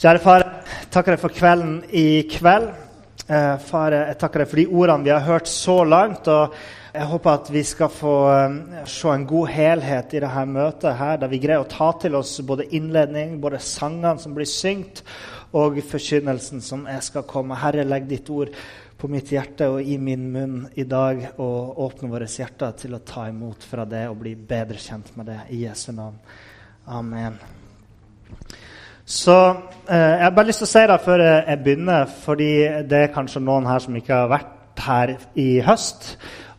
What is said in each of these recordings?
Kjære far, jeg takker deg for kvelden i kveld. Eh, far, jeg takker deg for de ordene vi har hørt så langt. og Jeg håper at vi skal få eh, se en god helhet i dette møtet, her, der vi greier å ta til oss både innledning, både sangene som blir syngt, og forkynnelsen som jeg skal komme. Herre, legg ditt ord på mitt hjerte og i min munn i dag, og åpne våre hjerter til å ta imot fra det og bli bedre kjent med det. I Jesu navn. Amen. Så eh, Jeg har bare lyst til å si det før jeg begynner, fordi det er kanskje noen her som ikke har vært her i høst.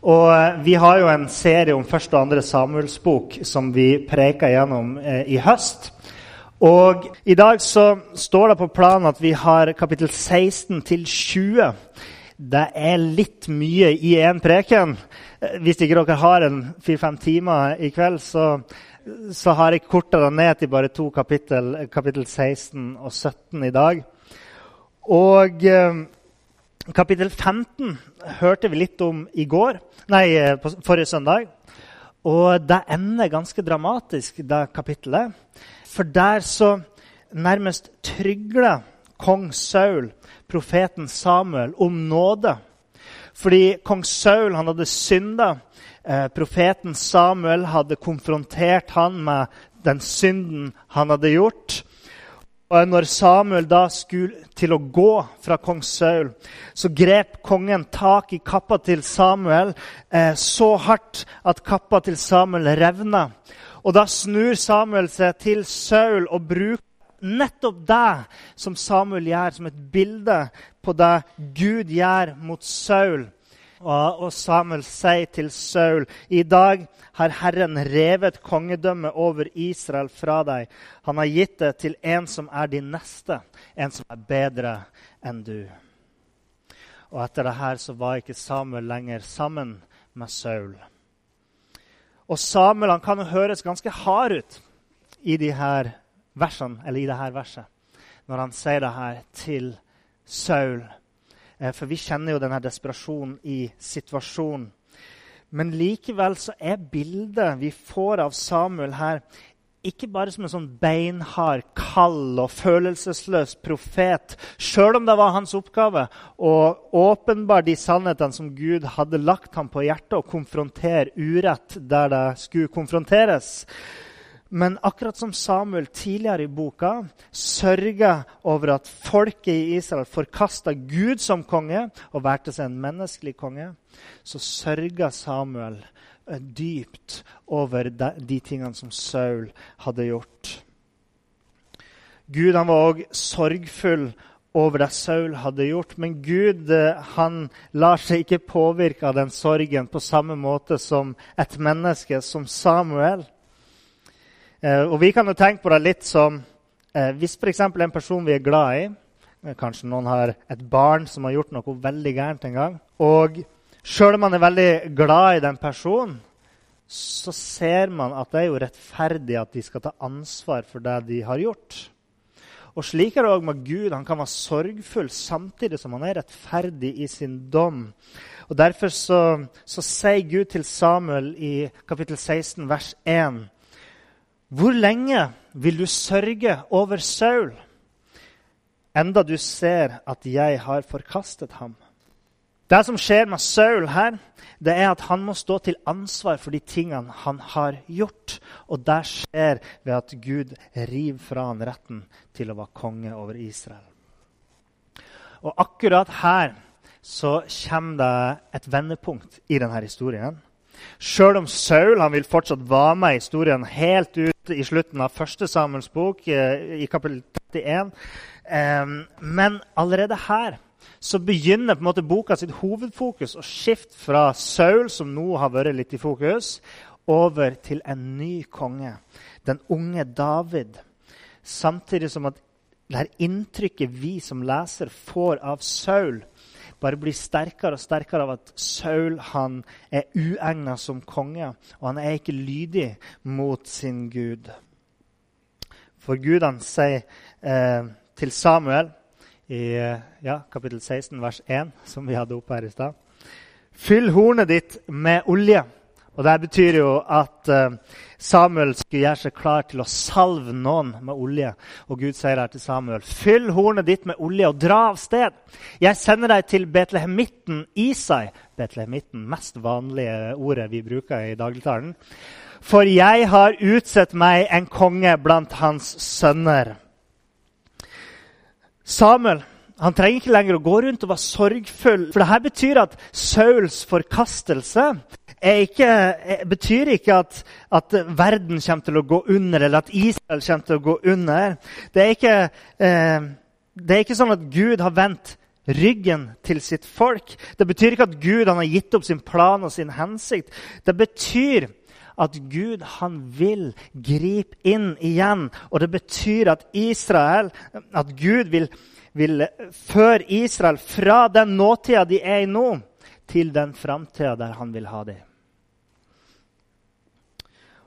Og eh, Vi har jo en serie om første og andre Samuels bok som vi preker gjennom eh, i høst. Og I dag så står det på planen at vi har kapittel 16 til 20. Det er litt mye i én preken. Hvis ikke dere har en fire-fem timer i kveld, så så har jeg korta det ned til bare to kapittel, kapittel 16 og 17 i dag. Og eh, kapittel 15 hørte vi litt om i går, nei, eh, på forrige søndag. Og det ender ganske dramatisk, det kapittelet. For der så nærmest trygler kong Saul profeten Samuel om nåde. Fordi kong Saul han hadde synda Eh, profeten Samuel hadde konfrontert han med den synden han hadde gjort. Og når Samuel da skulle til å gå fra kong Saul, så grep kongen tak i kappa til Samuel eh, så hardt at kappa til Samuel revna. Og da snur Samuel seg til Saul og bruker nettopp det som Samuel gjør, som et bilde på det Gud gjør mot Saul. Og Samuel sier til Saul, i dag har Herren revet kongedømmet over Israel fra deg. Han har gitt det til en som er din neste, en som er bedre enn du. Og etter det her så var ikke Samuel lenger sammen med Saul. Og Samuel han kan jo høres ganske hard ut i de versene, i det her verset når han sier det her til Saul. Eh, for vi kjenner jo denne desperasjonen i situasjonen. Men likevel så er bildet vi får av Samuel her, ikke bare som en sånn beinhard, kald og følelsesløs profet, sjøl om det var hans oppgave å åpenbare de sannhetene som Gud hadde lagt ham på hjertet, og konfrontere urett der det skulle konfronteres. Men akkurat som Samuel tidligere i boka sørga over at folket i Israel forkasta Gud som konge og valgte seg en menneskelig konge, så sørga Samuel eh, dypt over de, tingene som Saul hadde gjort. Gud han var òg sorgfull over det Saul hadde gjort. Men Gud eh, han lar seg ikke påvirke av den sorgen på samme måte som et menneske som Samuel. Eh, og Vi kan jo tenke på det litt som eh, hvis f.eks. en person vi er glad i eh, Kanskje noen har et barn som har gjort noe veldig gærent en gang. Og sjøl om man er veldig glad i den personen, så ser man at det er jo rettferdig at de skal ta ansvar for det de har gjort. Og Slik er det òg med Gud. Han kan være sorgfull samtidig som han er rettferdig i sin dom. Og Derfor så, så sier Gud til Samuel i kapittel 16, vers 1.: hvor lenge vil du sørge over Saul, enda du ser at jeg har forkastet ham? Det som skjer med Saul her, det er at han må stå til ansvar for de tingene han har gjort. Og det skjer ved at Gud river fra han retten til å være konge over Israel. Og akkurat her så kommer det et vendepunkt i denne historien. Sjøl om Saul vil fortsatt være med i historien helt ut i slutten av første Samuels bok, eh, i kapittel 31. Men allerede her så begynner på en måte boka sitt hovedfokus å skifte fra Saul, som nå har vært litt i fokus, over til en ny konge, den unge David. Samtidig som at det her inntrykket vi som leser får av Saul, bare blir sterkere og sterkere av at Saul han er uegna som konge, og han er ikke lydig mot sin gud. For Gud han sier eh, til Samuel i eh, ja, kapittel 16, vers 1, som vi hadde oppe her i stad Fyll hornet ditt med olje. Og Det betyr jo at uh, Samuel skulle gjøre seg klar til å salve noen med olje. Og Gud sier her til Samuel.: Fyll hornet ditt med olje og dra av sted. Jeg sender deg til Betlehemitten Isai. Betlehemitten, mest vanlige ordet vi bruker i dagligtalen. For jeg har utsett meg en konge blant hans sønner. Samuel han trenger ikke lenger å gå rundt og være sorgfull. For dette betyr at Sauls forkastelse ikke, betyr ikke at, at, verden kommer til å gå under, eller at Israel kommer til å gå under. Det er ikke, eh, det er ikke sånn at Gud har vendt ryggen til sitt folk. Det betyr ikke at Gud har gitt opp sin plan og sin hensikt. Det betyr at Gud han vil gripe inn igjen. Og det betyr at Israel, at Gud vil vil føre Israel fra den nåtida de er i nå, til den framtida der han vil ha dem.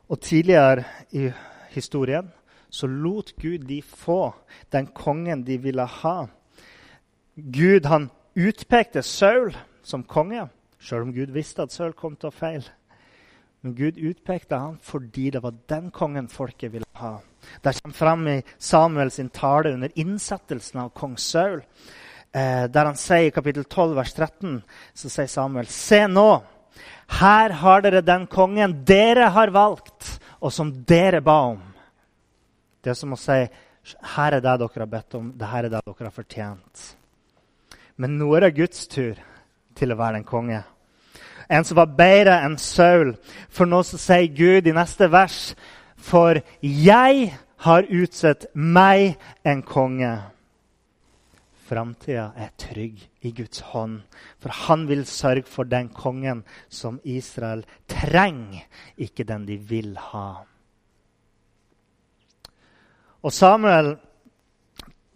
Og tidligere i historien så lot Gud de få den kongen de ville ha. Gud han utpekte Saul som konge, sjøl om Gud visste at Saul kom til å feile. Men Gud utpekte han fordi det var den kongen folket ville ha. Det kommer fram i Samuel sin tale under innsettelsen av kong Saul. Eh, der han sier i kapittel 12, vers 13, så sier Samuel.: Se nå, her har dere den kongen dere har valgt, og som dere ba om. Det er som å si her er det dere har bedt om, det her er det dere har fortjent. Men nå er det Guds tur til å være den konge en som var bedre enn Saul. For nå så sier Gud i neste vers For jeg har utsett meg en konge. Framtida er trygg i Guds hånd, for han vil sørge for den kongen som Israel trenger, ikke den de vil ha. Og Samuel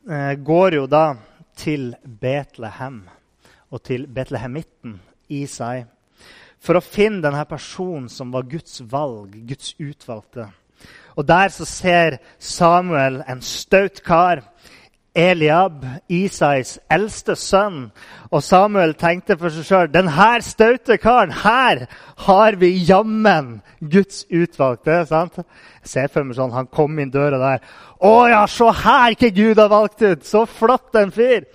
eh, går jo da til Betlehem og til betlehemitten seg, for å finne denne personen som var Guds valg, Guds utvalgte. Og Der så ser Samuel en staut kar. Eliab, Isais eldste sønn. Og Samuel tenkte for seg sjøl denne staute karen, her har vi jammen Guds utvalgte. sant? Jeg ser for meg sånn, Han kom inn døra der. 'Å ja, se her hva Gud har valgt ut! Så flott en fyr!'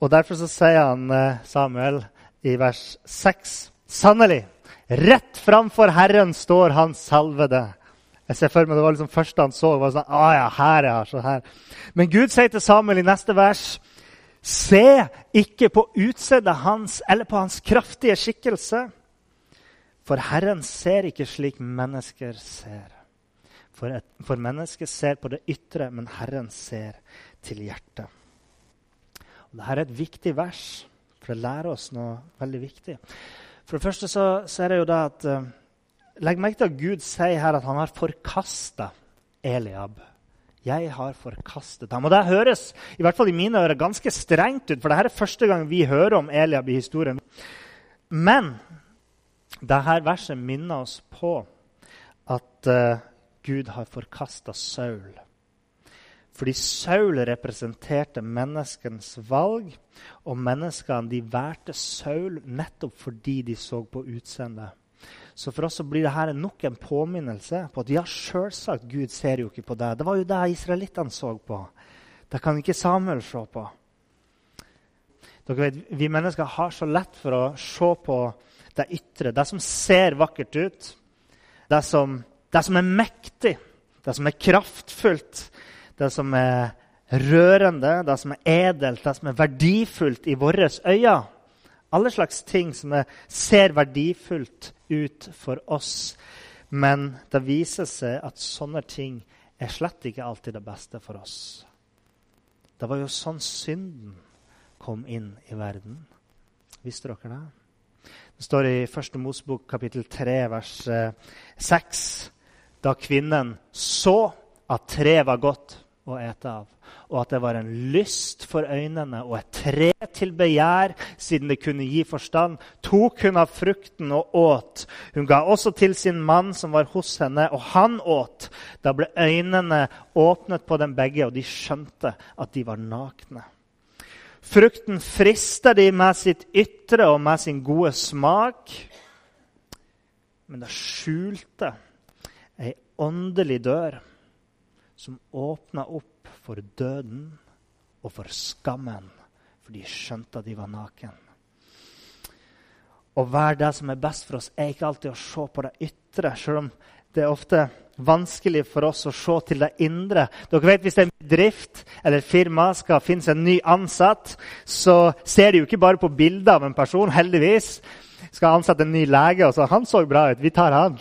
Og Derfor så sier han eh, Samuel i vers 6 Sannelig, rett framfor Herren står han salvede. Jeg ser for meg Det var liksom første han så. var sånn, ah, ja, her er så her. Men Gud sier til Samuel i neste vers.: Se ikke på utseendet hans eller på hans kraftige skikkelse. For Herren ser ikke slik mennesker ser. For, et, for mennesket ser på det ytre, men Herren ser til hjertet. Og Dette er et viktig vers, for det lærer oss noe veldig viktig. For det første så, så er det jo det at uh, Legg merke til at Gud sier her at han har forkasta Eliab. Jeg har forkastet ham. Og Det høres i hvert fall i mine ører ganske strengt ut, for dette er første gang vi hører om Eliab i historien. Men dette verset minner oss på at uh, Gud har forkasta Saul. Fordi Saul representerte menneskens valg, og menneskene de valgte Saul nettopp fordi de så på utseendet. Så for oss så blir dette nok en påminnelse på at ja, selvsagt, Gud ser jo ikke på deg. Det var jo det israelittene så på. Det kan ikke Samuel se på. Dere vet, Vi mennesker har så lett for å se på det ytre, det som ser vakkert ut, det som, det som er mektig, det som er kraftfullt det som er rørende, det som er edelt, det som er verdifullt i våre øyne. Alle slags ting som er, ser verdifullt ut for oss. Men det viser seg at sånne ting er slett ikke alltid det beste for oss. Det var jo sånn synden kom inn i verden. Visste dere det? Det står i 1. Mosebok kapittel 3 vers 6. Eh, da kvinnen så at treet var godt, å ete av. og at det var en lyst for øynene og et tre til begjær, siden det kunne gi forstand, tok hun av frukten og åt. Hun ga også til sin mann som var hos henne, og han åt. Da ble øynene åpnet på dem begge, og de skjønte at de var nakne. Frukten frister de med sitt ytre og med sin gode smak, men det skjulte ei åndelig dør som åpna opp for døden og for skammen, for de skjønte at de var naken. Å være det som er best for oss, er ikke alltid å se på det ytre, selv om det er ofte vanskelig for oss å se til det indre. Dere vet Hvis en bedrift eller firma skal finnes en ny ansatt, så ser de jo ikke bare på bilder av en person. heldigvis. Skal ansette en ny lege, og så 'Han så bra ut. Vi tar han.'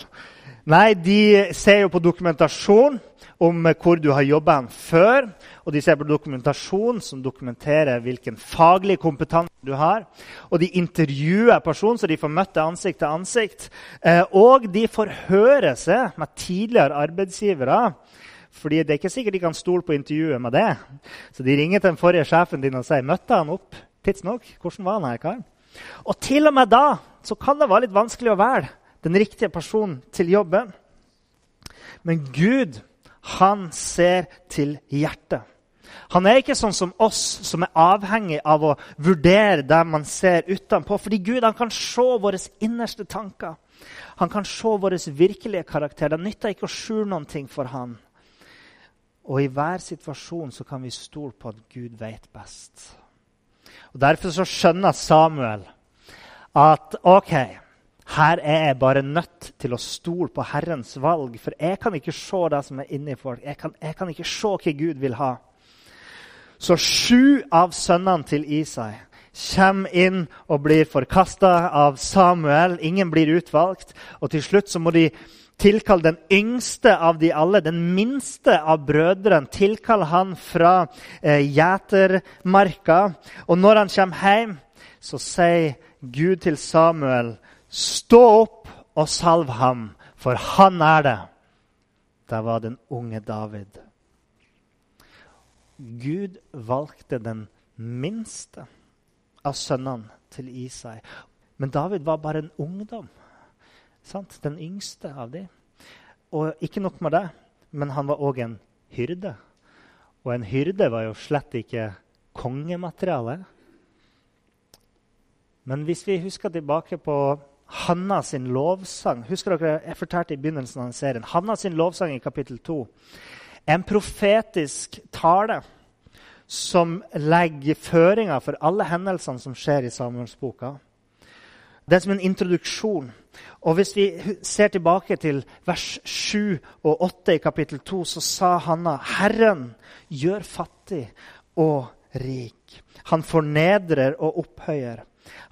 Nei, de ser jo på dokumentasjon om hvor du har jobba før. Og de ser på dokumentasjon som dokumenterer hvilken faglig kompetanse du har. Og de intervjuer personen, så de får møtt deg ansikt til ansikt. Eh, og de får høre seg med tidligere arbeidsgivere. Fordi det er ikke sikkert de kan stole på intervjuet med det. Så de ringer til den forrige sjefen din og sier møtte han opp tidsnok. Hvordan var han her karen? Og til og med da så kan det være litt vanskelig å velge den riktige personen til jobben. Men Gud han ser til hjertet. Han er ikke sånn som oss, som er avhengig av å vurdere det man ser utenpå. Fordi Gud han kan se våre innerste tanker. Han kan se vår virkelige karakter. Det nytter ikke å skjule noen ting for han. Og i hver situasjon så kan vi stole på at Gud vet best. Og Derfor så skjønner Samuel at OK her er jeg bare nødt til å stole på Herrens valg, for jeg kan ikke se det som er inni folk. Jeg kan, jeg kan ikke se hva Gud vil ha. Så sju av sønnene til Isai kommer inn og blir forkasta av Samuel. Ingen blir utvalgt. Og til slutt så må de tilkalle den yngste av de alle, den minste av brødrene. Tilkalle han fra eh, gjetermarka. Og når han kommer hjem, så sier Gud til Samuel Stå opp og salv ham, for han er det. Det var den unge David. Gud valgte den minste av sønnene til Isai. Men David var bare en ungdom. Sant? Den yngste av dem. Og ikke nok med det, men han var òg en hyrde. Og en hyrde var jo slett ikke kongemateriale. Men hvis vi husker tilbake på Hanna sin lovsang. Husker dere, Jeg fortalte i begynnelsen av serien. Hanna sin lovsang i kapittel 2 en profetisk tale som legger føringer for alle hendelsene som skjer i Samuelsboka. Det er som en introduksjon. Og Hvis vi ser tilbake til vers 7 og 8 i kapittel 2, så sa Hanna Herren gjør fattig og rik. Han fornedrer og opphøyer.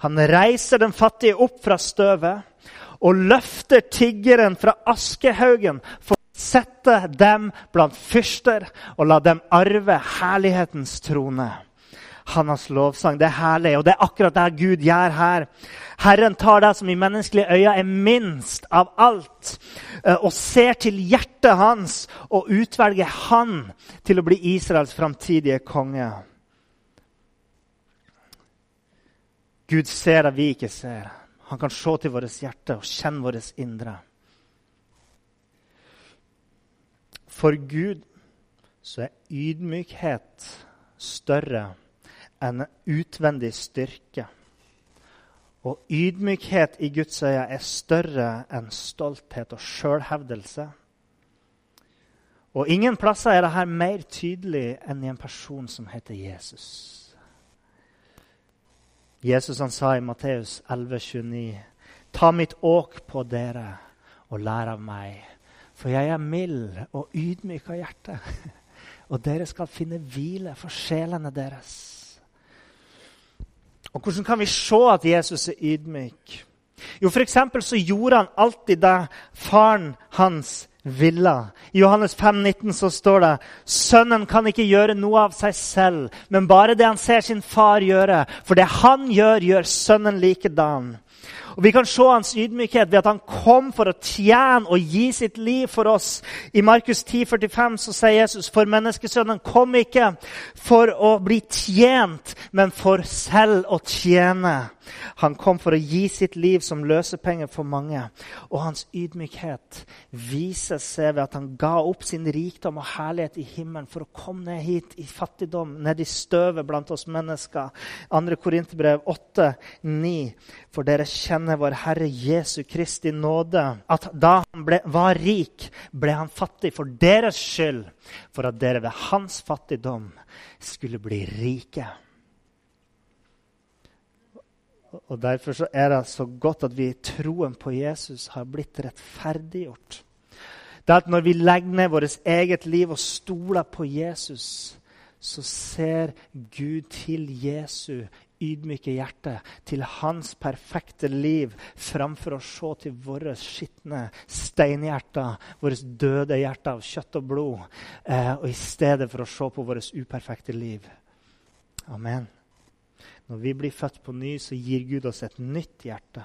Han reiser den fattige opp fra støvet og løfter tiggeren fra askehaugen for å sette dem blant fyrster og la dem arve herlighetens trone. Hans lovsang. Det er herlig, og det er akkurat det Gud gjør her. Herren tar det som i menneskelige øyne er minst av alt, eh, og ser til hjertet hans og utvelger han til å bli Israels framtidige konge. Gud ser det vi ikke ser. Han kan se til vårt hjerte og kjenne vårt indre. For Gud så er ydmykhet større enn utvendig styrke. Og ydmykhet i Guds øyne er større enn stolthet og sjølhevdelse. Og ingen plasser er dette mer tydelig enn i en person som heter Jesus. Jesus han sa i Matteus 11,29.: Ta mitt åk på dere og lær av meg, for jeg er mild og ydmyk av hjerte. Og dere skal finne hvile for sjelene deres. Og Hvordan kan vi se at Jesus er ydmyk? Jo, for så gjorde han alltid det faren hans ville. I Johannes 5, 19 så står det sønnen kan ikke gjøre noe av seg selv, men bare det han ser sin far gjøre. For det han gjør, gjør sønnen likedan. Og Vi kan se hans ydmykhet ved at han kom for å tjene og gi sitt liv for oss. I Markus 10, 45 så sier Jesus for menneskesønnen kom ikke for å bli tjent, men for selv å tjene han kom for å gi sitt liv som løsepenger for mange. Og hans ydmykhet viser seg ved at han ga opp sin rikdom og herlighet i himmelen for å komme ned hit i fattigdom, ned i støvet blant oss mennesker. 2. Korinterbrev 8, 9. For dere kjenner vår Herre Jesu Kristi nåde, at da han ble, var rik, ble han fattig for deres skyld, for at dere ved hans fattigdom skulle bli rike. Og Derfor er det så godt at vi i troen på Jesus har blitt rettferdiggjort. Det er at Når vi legger ned vårt eget liv og stoler på Jesus, så ser Gud til Jesu ydmyke hjerte, til hans perfekte liv, framfor å se til våre skitne steinhjerter, våre døde hjerter av kjøtt og blod, eh, og i stedet for å se på vårt uperfekte liv. Amen. Når vi blir født på ny, så gir Gud oss et nytt hjerte.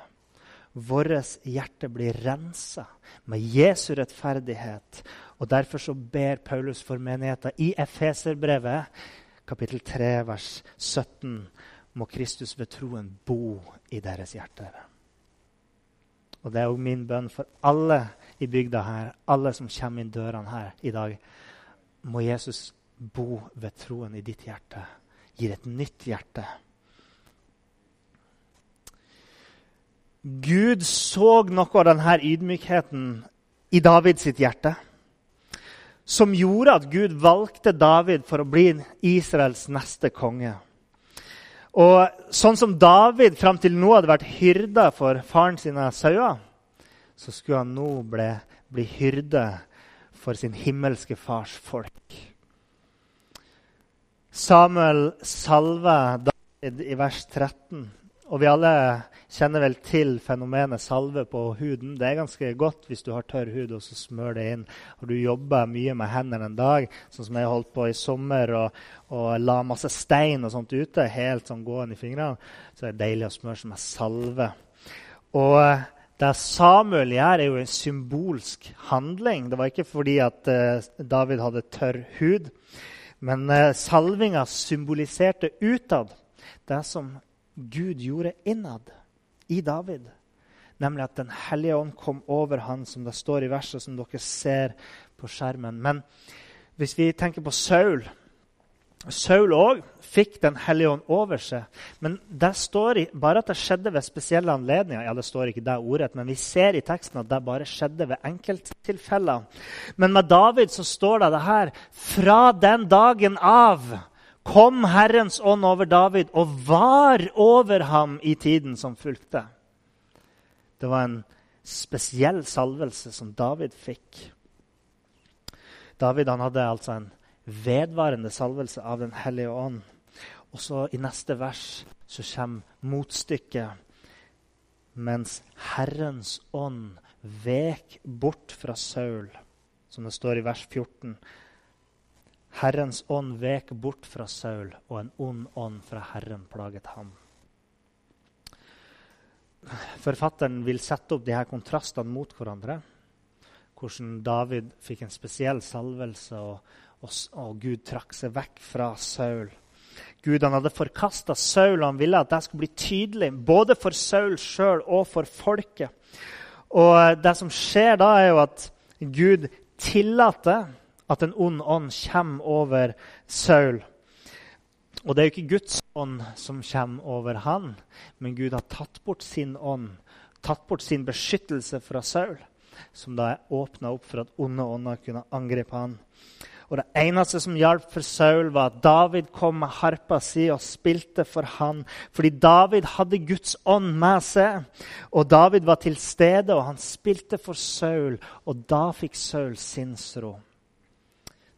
Vårt hjerte blir rensa med Jesu rettferdighet. Og Derfor så ber Paulus for menigheten i Efeserbrevet, kapittel 3, vers 17, må Kristus ved troen bo i deres hjerter. Og Det er òg min bønn for alle i bygda her, alle som kommer inn dørene her i dag. Må Jesus bo ved troen i ditt hjerte, gir et nytt hjerte Gud så noe av denne ydmykheten i Davids hjerte, som gjorde at Gud valgte David for å bli Israels neste konge. Og Sånn som David fram til nå hadde vært hyrde for faren sine sauer, så skulle han nå bli, bli hyrde for sin himmelske fars folk. Samuel salver David i vers 13. Og vi alle kjenner vel til fenomenet salve på huden. Det er ganske godt hvis du har tørr hud og så smør det inn. Og du jobber mye med hendene en dag, sånn som jeg holdt på i sommer, og, og la masse stein og sånt ute, helt sånn gående i fingrene, så det er deilig å smøre seg med salve. Og eh, det Samuel gjør, er jo en symbolsk handling. Det var ikke fordi at uh, David hadde tørr hud, men uh, salvinga symboliserte utad det som Gud gjorde innad i David. Nemlig at Den hellige ånd kom over han, som det står i verset som dere ser på skjermen. Men hvis vi tenker på Saul Saul òg fikk Den hellige ånd over seg. Men det står i, bare at det skjedde ved spesielle anledninger. Ja, det står ikke det ordet, men vi ser i teksten at det bare skjedde ved enkelttilfeller. Men med David så står det det her Fra den dagen av kom Herrens ånd over David og var over ham i tiden som fulgte. Det var en spesiell salvelse som David fikk. David hadde altså en vedvarende salvelse av Den hellige ånd. Og så i neste vers så kommer motstykket. Mens Herrens ånd vek bort fra Saul, som det står i vers 14. Herrens ånd vek bort fra Saul, og en ond ånd fra Herren plaget ham. Forfatteren vil sette opp de her kontrastene mot hverandre. Hvordan David fikk en spesiell salvelse, og, og, og Gud trakk seg vekk fra Saul. Gud han hadde forkasta Saul, og han ville at det skulle bli tydelig, både for Saul sjøl og for folket. Og Det som skjer da, er jo at Gud tillater at en ond ånd kommer over Saul. Og det er jo ikke Guds ånd som kommer over han, men Gud har tatt bort sin ånd, tatt bort sin beskyttelse fra Saul, som da er åpna opp for at onde ånder kunne angripe han. Og Det eneste som hjalp for Saul, var at David kom med harpa si og spilte for han. Fordi David hadde Guds ånd med seg, og David var til stede, og han spilte for Saul. Og da fikk Saul sinnsro.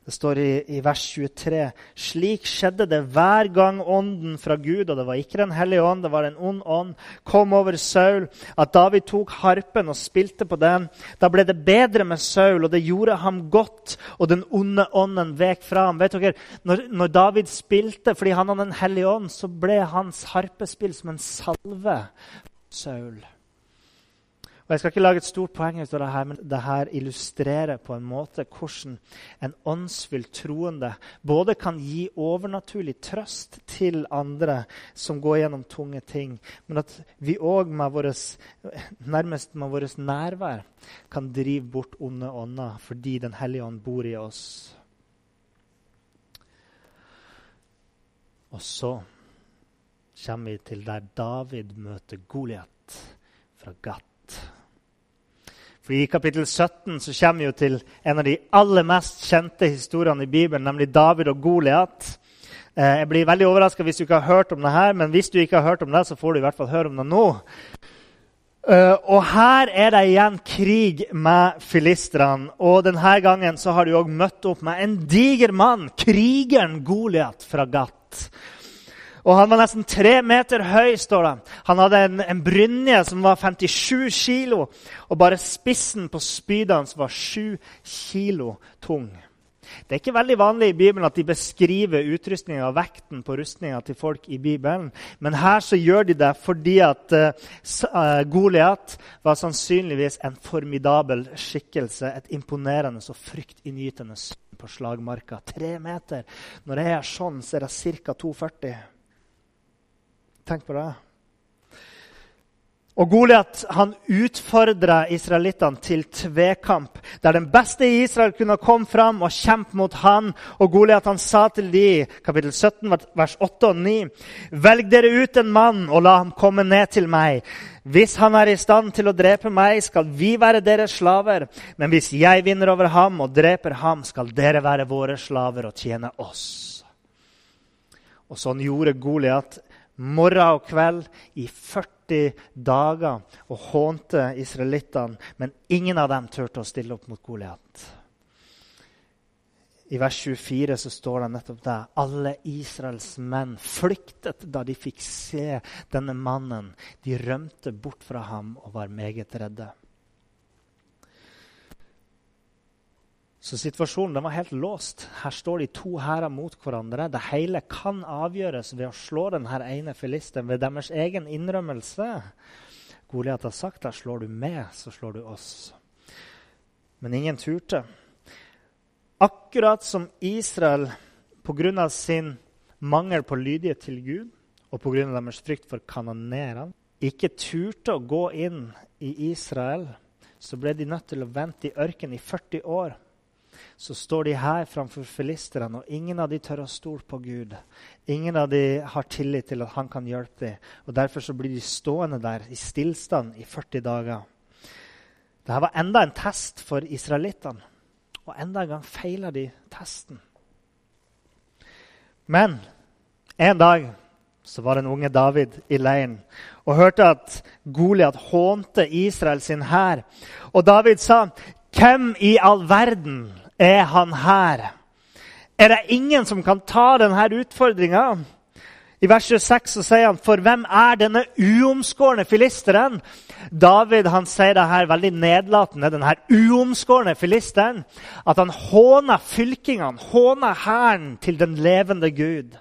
Det står i, i, vers 23.: Slik skjedde det hver gang ånden fra Gud, og det var ikke Den hellige ånd, det var en ond ånd, kom over Saul, at David tok harpen og spilte på den. Da ble det bedre med Saul, og det gjorde ham godt, og den onde ånden vek fra ham. Vet dere, når, når David spilte fordi han hadde Den hellige ånd, så ble hans harpespill som en salve. Saul. Og Jeg skal ikke lage et stort poeng ut av det her, men det her illustrerer på en måte hvordan en åndsfylt troende både kan gi overnaturlig trøst til andre som går gjennom tunge ting, men at vi òg nærmest med vårt nærvær kan drive bort onde ånder fordi Den hellige ånd bor i oss. Og så kommer vi til der David møter Goliat fra Gat. Fordi I kapittel 17 så kommer vi jo til en av de aller mest kjente historiene i Bibelen, nemlig David og Goliat. Eh, jeg blir veldig overraska hvis du ikke har hørt om det her, men hvis du ikke har hørt om det, så får du i hvert fall høre om det nå. Uh, og her er det igjen krig med filistrene. Og denne gangen så har de òg møtt opp med en diger mann, krigeren Goliat fra Gat. Og han var nesten tre meter høy. står det. Han hadde en, en brynje som var 57 kilo, og bare spissen på spydet hans var 7 kilo tung. Det er ikke veldig vanlig i Bibelen at de beskriver utrustninga og vekten på rustninga til folk i Bibelen, men her så gjør de det fordi at uh, Goliat var sannsynligvis en formidabel skikkelse, et imponerende og fryktinngytende syn på slagmarka. Tre meter. Når jeg er sånn, så er det ca. 2,40. Tenk på det. Og Goliat utfordra israelittene til tvekamp, der den beste i Israel kunne komme fram og kjempe mot han. Og Goliat sa til de, kapittel 17, vers 8 og 9.: Velg dere ut en mann og la ham komme ned til meg. Hvis han er i stand til å drepe meg, skal vi være deres slaver. Men hvis jeg vinner over ham og dreper ham, skal dere være våre slaver og tjene oss. Og sånn gjorde Goliat morgen og kveld i 40 dager og hånte israelittene. Men ingen av dem turte å stille opp mot Goliat. I vers 24 så står det nettopp det. Alle Israels menn flyktet da de fikk se denne mannen. De rømte bort fra ham og var meget redde. Så situasjonen var helt låst. Her står de to hærer mot hverandre. Det hele kan avgjøres ved å slå den ene filisten ved deres egen innrømmelse. Goliat har sagt at slår du med, så slår du oss. Men ingen turte. Akkurat som Israel pga. sin mangel på lydighet til Gud og pga. deres frykt for kanonerene ikke turte å gå inn i Israel, så ble de nødt til å vente i ørkenen i 40 år så står de her framfor filisterne, og ingen av de tør å stole på Gud. Ingen av de har tillit til at han kan hjelpe dem. Og Derfor så blir de stående der i stillstand i 40 dager. Dette var enda en test for israelittene, og enda en gang feila de testen. Men en dag så var den unge David i leiren og hørte at Goliat hånte Israel sin hær. Og David sa, 'Hvem i all verden er han her. Er det ingen som kan ta denne utfordringa? I vers 26 så sier han, 'For hvem er denne uomskårne filisteren?' David han sier det her veldig nedlatende, denne uomskårne filisteren. At han håner fylkingene, håner hæren til den levende Gud.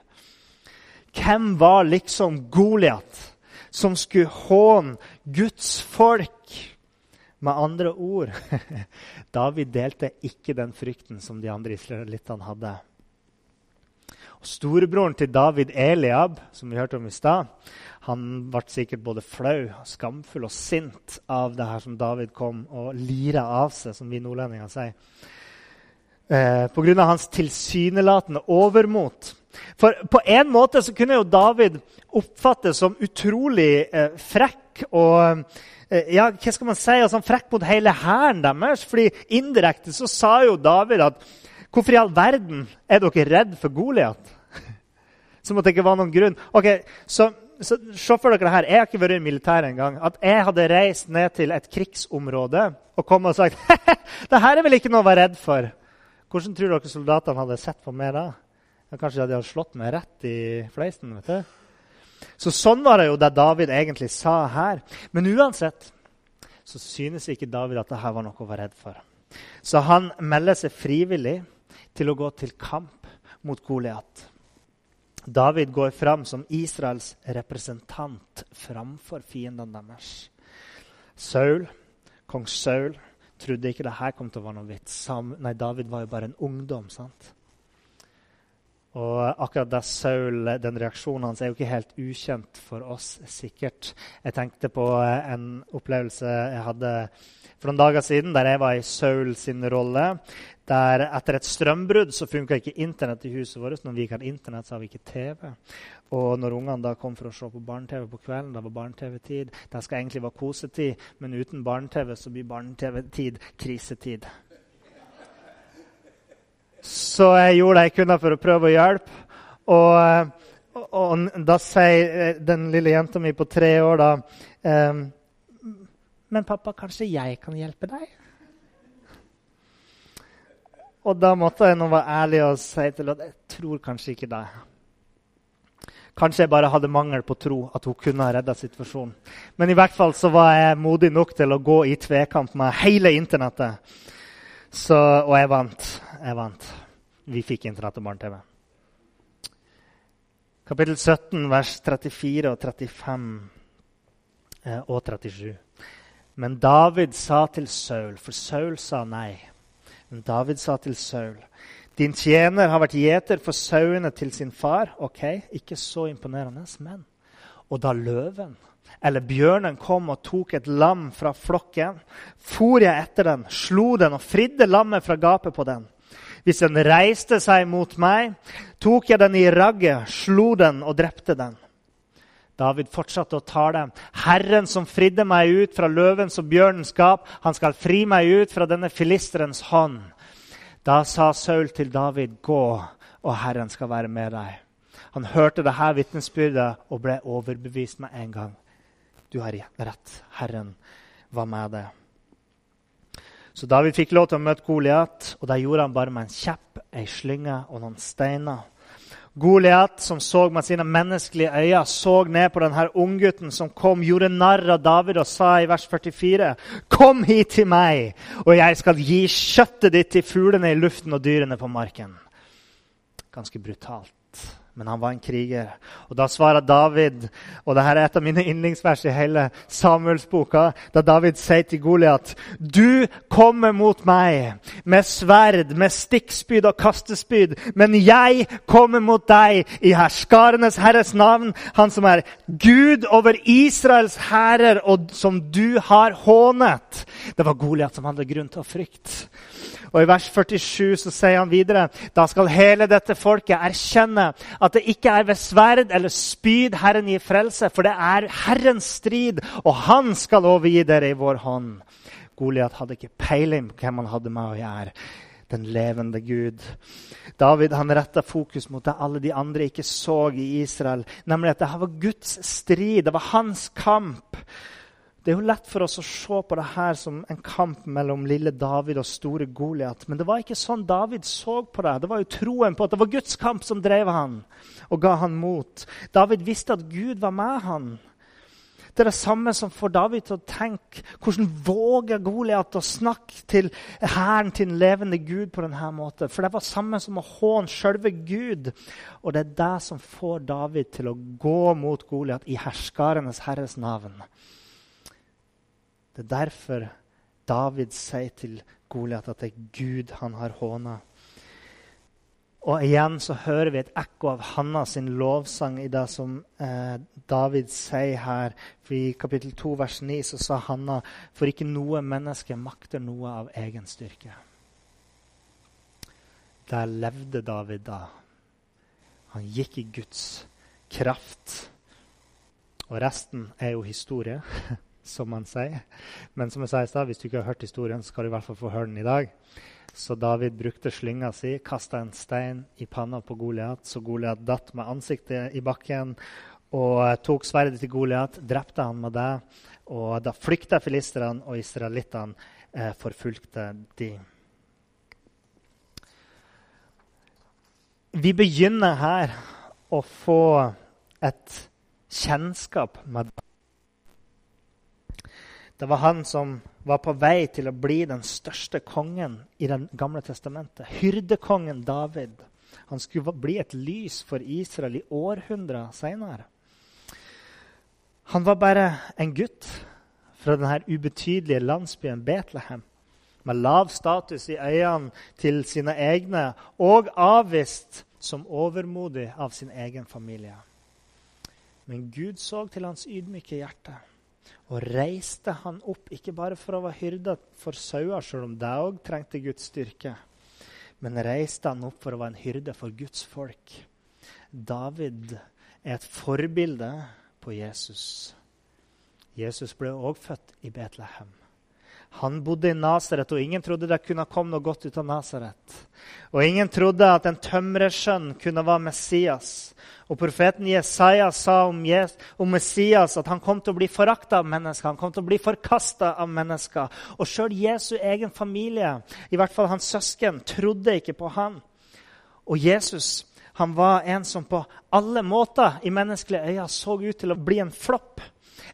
Hvem var liksom Goliat, som skulle håne Guds folk? Med andre ord David delte ikke den frykten som de andre israelittene hadde. Og Storebroren til David, Eliab, som vi hørte om i stad, han ble sikkert både flau, skamfull og sint av det her som David kom og lira av seg, som vi nordlendinger sier. Eh, Pga. hans tilsynelatende overmot. For på en måte så kunne jo David oppfattes som utrolig eh, frekk og ja, hva skal man si, altså, frekk mot hele hæren deres. fordi indirekte så sa jo David at hvorfor i all verden er dere redd for Goliat? Som at det ikke var noen grunn. Ok, Så, så se for dere her, Jeg har ikke vært i militæret engang. At jeg hadde reist ned til et krigsområde og kommet og sagt det her er vel ikke noe å være redd for. Hvordan tror dere soldatene hadde sett på meg da? Kanskje de hadde slått meg rett i fleisen? vet du? Så Sånn var det jo det David egentlig sa her. Men uansett så synes ikke David at dette var noe å være redd for. Så han melder seg frivillig til å gå til kamp mot Goliat. David går fram som Israels representant framfor fiendene deres. Saul Kong Saul trodde ikke det her kom til å være noe vits. Sam, nei, David var jo bare en ungdom. sant? Og akkurat da Saul, den reaksjonen hans er jo ikke helt ukjent for oss, sikkert. Jeg tenkte på en opplevelse jeg hadde for noen dager siden, der jeg var i Saul sin rolle. Der Etter et strømbrudd så funka ikke Internett i huset vårt. Når vi gikk av Internett, så har vi ikke TV. Og når ungene da kom for å se på barne-TV på kvelden, da var barne-TV-tid. Det skal egentlig være kosetid, men uten barne-TV så blir barne-TV-tid krisetid. Så jeg gjorde det jeg kunne for å prøve å hjelpe. Og, og, og da sier eh, den lille jenta mi på tre år da ehm, Men pappa, kanskje jeg kan hjelpe deg? Og da måtte jeg nå være ærlig og si til at jeg tror kanskje ikke det. Kanskje jeg bare hadde mangel på tro at hun kunne ha redda situasjonen. Men i hvert fall så var jeg modig nok til å gå i tvekamp med hele internettet. Så, og jeg vant. Jeg vant. Vi fikk Internett og barne-TV. Kapittel 17, vers 34 og 35 eh, og 37. Men David sa til Saul, for Saul sa nei. Men David sa til Saul, din tjener har vært gjeter for sauene til sin far. Ok, ikke så imponerende, men Og da løven eller bjørnen kom og tok et lam fra flokken, for jeg etter den, slo den og fridde lammet fra gapet på den. Hvis den reiste seg mot meg, tok jeg den i ragget, slo den og drepte den. David fortsatte å tale. Herren som fridde meg ut fra løvens og bjørnens gap, han skal fri meg ut fra denne filisterens hånd. Da sa Saul til David, gå, og Herren skal være med deg. Han hørte dette vitnesbyrdet og ble overbevist med en gang. Du har rett. Herren var med deg. Så David fikk lov til å møte Goliat, og det gjorde han bare med en kjepp, ei slynge og noen steiner. Goliat, som så med sine menneskelige øyne, så ned på denne unggutten som kom, gjorde narr av David og sa i vers 44.: Kom hit til meg, og jeg skal gi kjøttet ditt til fuglene i luften og dyrene på marken. Ganske brutalt men han var en kriger. Og Da svarer David, og dette er et av mine yndlingsvers i hele Samuelsboka, da David sier til Goliat Du kommer mot meg med sverd, med stikkspyd og kastespyd, men jeg kommer mot deg i herskarenes herres navn, han som er Gud over Israels hærer, og som du har hånet. Det var Goliat som hadde grunn til å frykte. Og I vers 47 så sier han videre da skal hele dette folket erkjenne at det ikke er ved sverd eller spyd Herren gir frelse, for det er Herrens strid, og Han skal overgi dere i vår hånd. Goliat hadde ikke peiling på hvem han hadde med å gjøre. Den levende Gud. David han retta fokus mot det alle de andre ikke så i Israel, nemlig at det var Guds strid. Det var hans kamp. Det er jo lett for oss å se på det her som en kamp mellom lille David og store Goliat. Men det var ikke sånn David så på det. Det var jo troen på at det var Guds kamp som drev han og ga han mot. David visste at Gud var med han. Det er det samme som får David til å tenke hvordan våger Goliat å snakke til hæren til den levende Gud på denne måten? For det var samme som å håne sjølve Gud. Og det er det som får David til å gå mot Goliat i herskarenes herres navn. Det er derfor David sier til Goliat at det er Gud han har håna. Og igjen så hører vi et ekko av Hanna sin lovsang i det som eh, David sier her. For I kapittel 2 vers 9 så sa Hanna for ikke noe menneske makter noe av egen styrke. Der levde David da. Han gikk i Guds kraft. Og resten er jo historie. som man sier. Men som jeg sa i stad, hvis du ikke har hørt historien, så skal du i hvert fall få høre den i dag. Så David brukte slynga si, kasta en stein i panna på Goliat, så Goliat datt med ansiktet i bakken. Og tok sverdet til Goliat, drepte han med det. Og da flykta filisterne, og israelittene eh, forfulgte de. Vi begynner her å få et kjennskap med det. Det var han som var på vei til å bli den største kongen i Det gamle testamentet. Hyrdekongen David. Han skulle bli et lys for Israel i århundrer seinere. Han var bare en gutt fra denne ubetydelige landsbyen Betlehem, med lav status i øynene til sine egne og avvist som overmodig av sin egen familie. Men Gud så til hans ydmyke hjerte og reiste han opp, ikke bare for å være hyrde for sauer, selv om det òg trengte Guds styrke, men reiste han opp for å være en hyrde for Guds folk. David er et forbilde på Jesus. Jesus ble òg født i Betlehem. Han bodde i Nasaret, og ingen trodde det kunne komme noe godt ut av Nasaret. Og ingen trodde at en tømrersønn kunne være Messias. Og profeten Jesaja sa om, Jesus, om, Messias at han kom til å bli forakta av mennesker. Han kom til å bli forkasta av mennesker. Og sjøl Jesu egen familie, i hvert fall hans søsken, trodde ikke på han. Og Jesus han var en som på alle måter i menneskelige øyne så ut til å bli en flopp.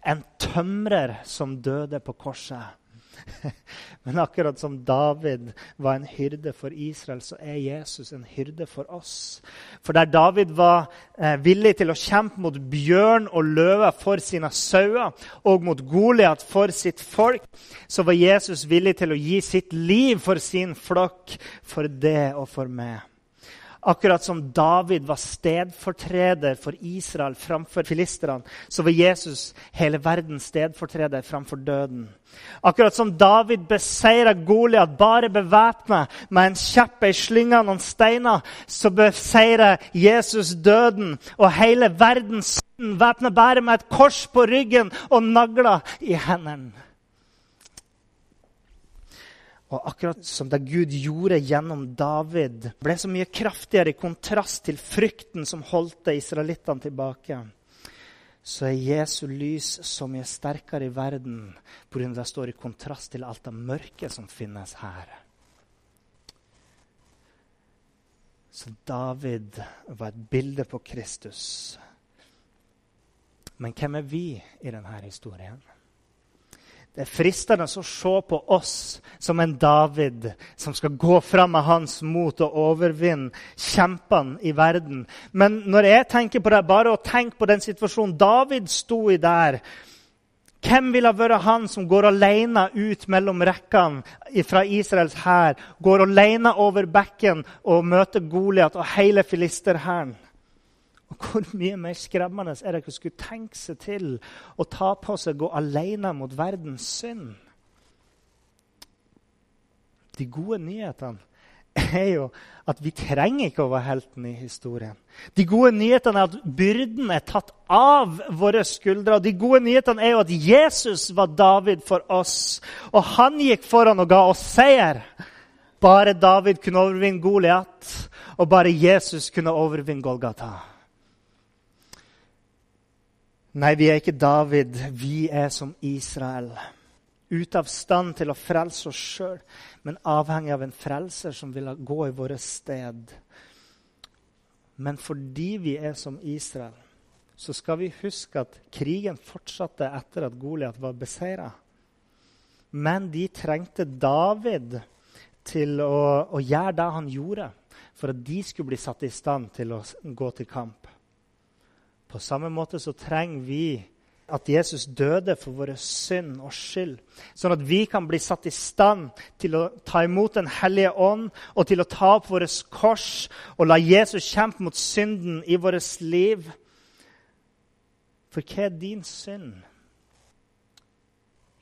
En tømrer som døde på korset. Men akkurat som David var en hyrde for Israel, så er Jesus en hyrde for oss. For der David var eh, villig til å kjempe mot bjørn og løve for sine sauer, og mot Goliat for sitt folk, så var Jesus villig til å gi sitt liv for sin flokk, for det og for meg. Akkurat som David var stedfortreder for Israel framfor filisterne, så var Jesus hele verdens stedfortreder framfor døden. Akkurat som David beseira Goliat bare bevæpna med en kjepp, ei slynge og noen steiner, så beseirer Jesus døden og hele verdens synd, væpna bare med et kors på ryggen og nagler i hendene. Og akkurat som det Gud gjorde gjennom David, ble så mye kraftigere i kontrast til frykten som holdte israelittene tilbake, så er Jesu lys så mye sterkere i verden pga. det står i kontrast til alt det mørke som finnes her. Så David var et bilde på Kristus. Men hvem er vi i denne historien? Det er fristende å se på oss som en David som skal gå fram med hans mot og overvinne kjempene i verden. Men når jeg tenker på det, bare å tenke på den situasjonen David sto i der Hvem ville vært han som går alene ut mellom rekkene fra Israels hær? Går alene over bekken og møter Goliat og hele filisterhæren? Og Hvor mye mer skremmende er det ikke å skulle tenke seg til å ta på seg å gå alene mot verdens synd? De gode nyhetene er jo at vi trenger ikke å være helten i historien. De gode nyhetene er at byrden er tatt av våre skuldre. Og de gode nyhetene er jo at Jesus var David for oss. Og han gikk foran og ga oss seier. Bare David kunne overvinne Goliat, og bare Jesus kunne overvinne Golgata. Nei, vi er ikke David. Vi er som Israel. Ute av stand til å frelse oss sjøl, men avhengig av en frelser som vil gå i våre sted. Men fordi vi er som Israel, så skal vi huske at krigen fortsatte etter at Goliat var beseira. Men de trengte David til å, å gjøre det han gjorde, for at de skulle bli satt i stand til å gå til kamp. På samme måte så trenger vi at Jesus døde for våre synd og skyld, sånn at vi kan bli satt i stand til å ta imot Den hellige ånd og til å ta opp vårt kors og la Jesus kjempe mot synden i vårt liv. For hva er din synd?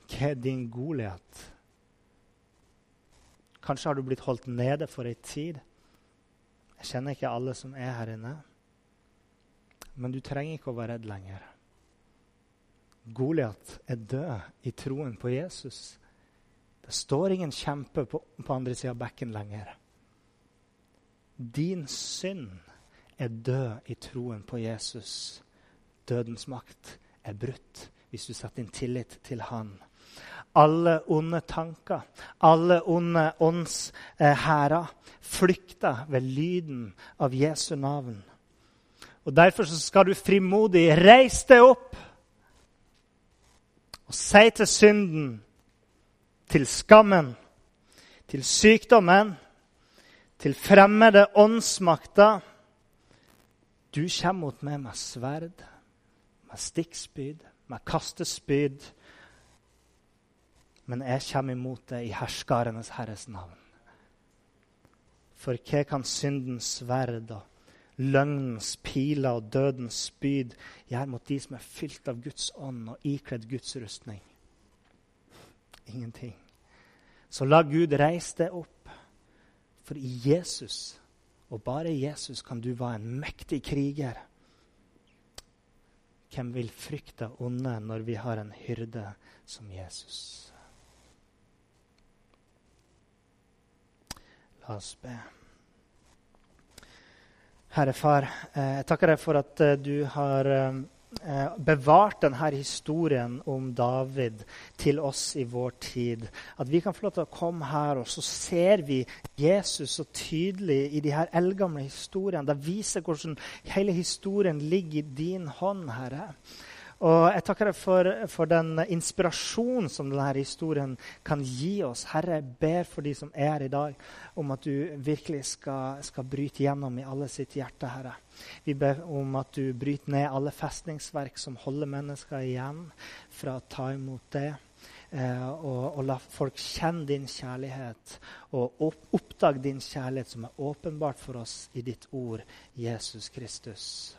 Hva er din godlighet? Kanskje har du blitt holdt nede for ei tid. Jeg kjenner ikke alle som er her inne. Men du trenger ikke å være redd lenger. Goliat er død i troen på Jesus. Det står ingen kjempe på, på andre sida av bekken lenger. Din synd er død i troen på Jesus. Dødens makt er brutt hvis du setter din tillit til Han. Alle onde tanker, alle onde åndshærer eh, flykter ved lyden av Jesu navn. Og Derfor skal du frimodig reise deg opp og si til synden, til skammen, til sykdommen, til fremmede åndsmakter Du kommer mot meg med sverd, med stikkspyd, med kastespyd. men jeg kommer imot det i herskarenes Herres navn. For hva kan syndens sverd og løgnens piler og dødens spyd gjør mot de som er fylt av Guds ånd og ikledd Guds rustning? Ingenting. Så la Gud reise deg opp, for i Jesus, og bare i Jesus, kan du være en mektig kriger. Hvem vil frykte onde når vi har en hyrde som Jesus? La oss be. Herre Far, eh, jeg takker deg for at eh, du har eh, bevart denne historien om David til oss i vår tid. At vi kan få lov til å komme her, og så ser vi Jesus så tydelig i de her eldgamle historiene. Det viser hvordan hele historien ligger i din hånd, Herre. Og jeg takker deg for, for, den inspirasjonen som denne historien kan gi oss. Herre, jeg ber for de som er her i dag, om at du virkelig skal, skal bryte gjennom i alle sitt hjerte, Herre. Vi ber om at du bryter ned alle festningsverk som holder mennesker igjen fra å ta imot det. Eh, og, og, la folk kjenne din kjærlighet og opp, oppdage din kjærlighet som er åpenbart for oss i ditt ord, Jesus Kristus.